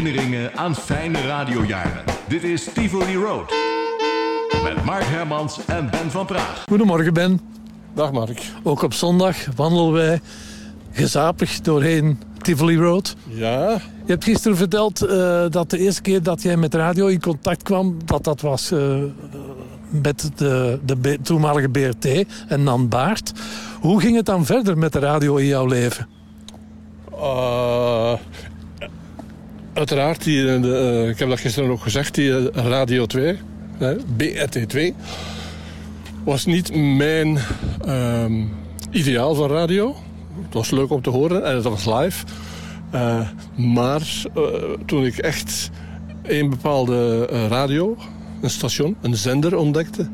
Herinneringen aan fijne radiojaren. Dit is Tivoli Road. Met Mark Hermans en Ben van Praag. Goedemorgen Ben. Dag Mark. Ook op zondag wandelen wij gezapig doorheen Tivoli Road. Ja, Je hebt gisteren verteld eh, dat de eerste keer dat jij met radio in contact kwam... dat dat was eh, met de, de toenmalige BRT en Nan Baart. Hoe ging het dan verder met de radio in jouw leven? eh, uiteraard, die, eh, eh, ik heb dat gisteren ook gezegd, die eh, Radio 2, hè, BRT 2, was niet mijn ehm, ideaal van radio. Het was leuk om te horen en het was live. Maar toen ik echt een bepaalde radio, een station, een zender ontdekte,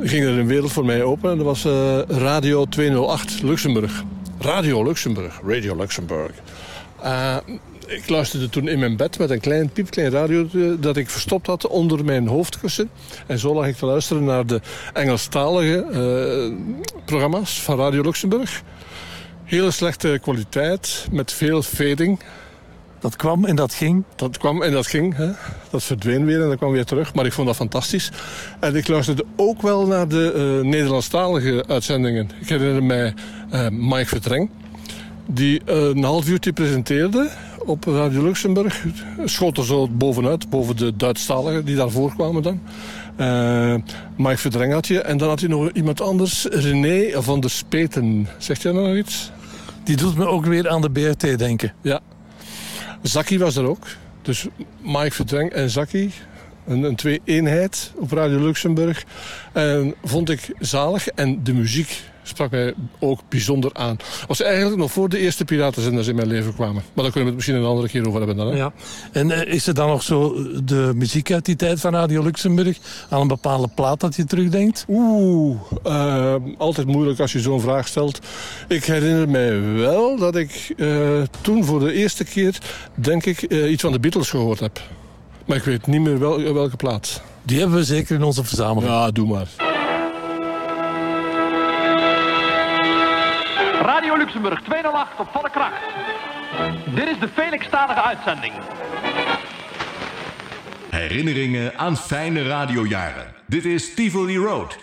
ging er een wereld voor mij open. En dat was Radio 208 Luxemburg. Radio Luxemburg. Radio Luxemburg. Eh, ik luisterde toen in mijn bed met een klein piepklein radio dat ik verstopt had onder mijn hoofdkussen. En zo lag ik te luisteren naar de Engelstalige eh, programma's van Radio Luxemburg. Hele slechte kwaliteit, met veel fading. Dat kwam en dat ging. Dat kwam en dat ging. Hè. Dat verdween weer en dat kwam weer terug. Maar ik vond dat fantastisch. En ik luisterde ook wel naar de eh, Nederlandstalige uitzendingen. Ik herinner mij eh, Mike Verdreng. Die eh, een half uurtje presenteerde op Radio Luxemburg. Schoot er zo bovenuit, boven de Duitsstaligen die daarvoor kwamen dan. Eh, Mike Verdreng had je. En dan had je nog iemand anders. René van der Speten. Zegt jij nog iets? Die doet me ook weer aan de BRT denken. Ja. Zaki was er ook. Dus Mike Verdreng en Zaki. Een, een twee-eenheid op Radio Luxemburg. En vond ik zalig. En de muziek sprak mij ook bijzonder aan. was eigenlijk nog voor de eerste piratenzenders in mijn leven kwamen. Maar daar kunnen we het misschien een andere keer over hebben dan. Hè? Ja. En eh, is er dan nog zo de muziek uit die tijd van Radio Luxemburg... aan een bepaalde plaat dat je terugdenkt? Oeh, eh, altijd moeilijk als je zo'n vraag stelt. Ik herinner mij wel dat ik eh, toen voor de eerste keer, denk ik, eh, iets van de Beatles gehoord heb. Maar ik weet niet meer wel, welke plaats. Die hebben we zeker in onze verzameling. Ja, doe maar. Radio Luxemburg 208 op volle kracht. Dit is de Felix-stalige uitzending. Herinneringen aan fijne radiojaren. Dit is Tivoli Road.